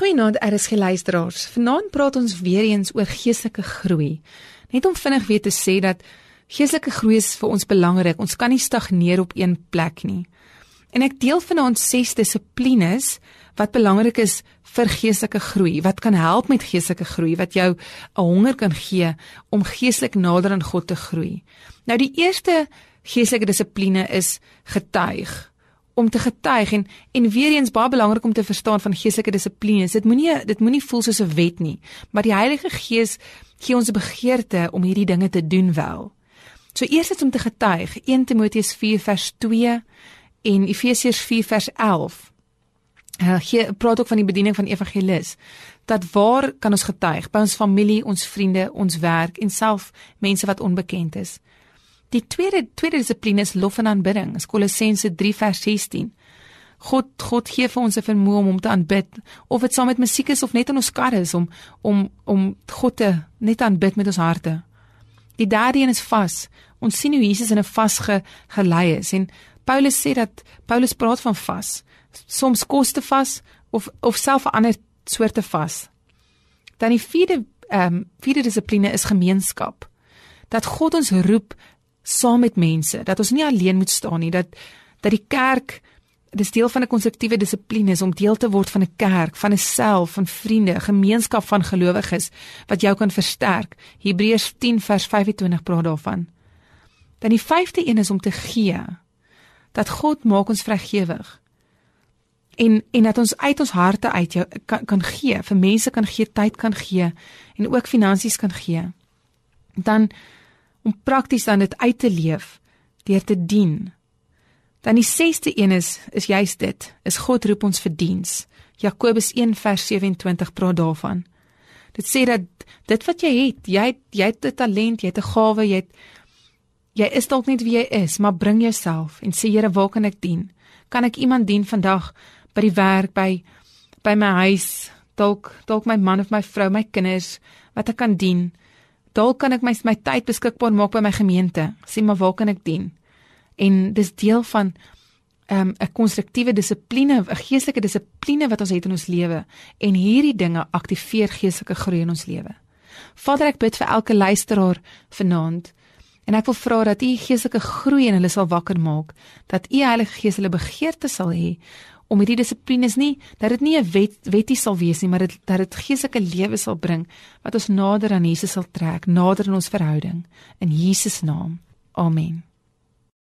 Goeienaand RSG luisteraars. Vanaand praat ons weer eens oor geestelike groei. Net om vinnig weer te sê dat geestelike groei is vir ons belangrik. Ons kan nie stagneer op een plek nie. En ek deel vanaand ses dissiplines wat belangrik is vir geestelike groei, wat kan help met geestelike groei, wat jou 'n honger kan gee om geestelik nader aan God te groei. Nou die eerste geestelike dissipline is getuig om te getuig en en weer eens baie belangrik om te verstaan van geestelike dissiplines. Dit moenie dit moenie voel soos 'n wet nie, maar die Heilige Gees gee ons 'n begeerte om hierdie dinge te doen wel. So eers is om te getuig. 1 Timoteus 4 vers 2 en Efesiërs 4 vers 11. Uh, hier praat ook van die bediening van evangelis. Dat waar kan ons getuig? By ons familie, ons vriende, ons werk en self mense wat onbekend is. Die tweede tweede dissipline is lof en aanbidding. Kolossense 3 vers 16. God God gee vir ons 'n vermoë om hom te aanbid, of dit saam met musiek is of net in ons karre is om om om God te net aanbid met ons harte. Die derde een is vas. Ons sien hoe Jesus in 'n vas ge, gelei is en Paulus sê dat Paulus praat van vas. Soms koste vas of of self 'n ander soorte vas. Dan die vierde ehm um, vierde dissipline is gemeenskap. Dat God ons roep saam met mense, dat ons nie alleen moet staan nie, dat dat die kerk dis deel van 'n konstruktiewe dissipline is om deel te word van 'n kerk, van 'n self, van vriende, 'n gemeenskap van gelowiges wat jou kan versterk. Hebreërs 10 vers 25 praat daarvan. Dan die vyfde een is om te gee. Dat God maak ons vrygewig. En en dat ons uit ons harte uit jou kan kan gee, vir mense kan gee, tyd kan gee en ook finansies kan gee. Dan om prakties dan dit uit te leef deur te dien. Dan die 6ste een is is juist dit, is God roep ons vir diens. Jakobus 1 vers 27 praat daarvan. Dit sê dat dit wat jy het, jy het, jy het 'n talent, jy het 'n gawe, jy het jy is dalk net wie jy is, maar bring jouself en sê Here, waar kan ek dien? Kan ek iemand dien vandag by die werk, by by my huis, dalk dalk my man of my vrou, my kinders wat ek kan dien? Dalk kan ek my my tyd beskikbaar maak by my gemeente. Sê maar waar kan ek dien? En dis deel van ehm, 'n um, konstruktiewe dissipline, 'n geestelike dissipline wat ons het in ons lewe en hierdie dinge aktiveer geestelike groei in ons lewe. Vader, ek bid vir elke luisteraar vanaand en ek wil vra dat U geestelike groei in hulle sal wakker maak, dat U Heilige Gees hulle begeerte sal hê om hierdie dissiplines nie dat dit nie 'n wet wettie sal wees nie, maar dit dat dit geestelike lewe sal bring wat ons nader aan Jesus sal trek, nader in ons verhouding in Jesus naam. Amen.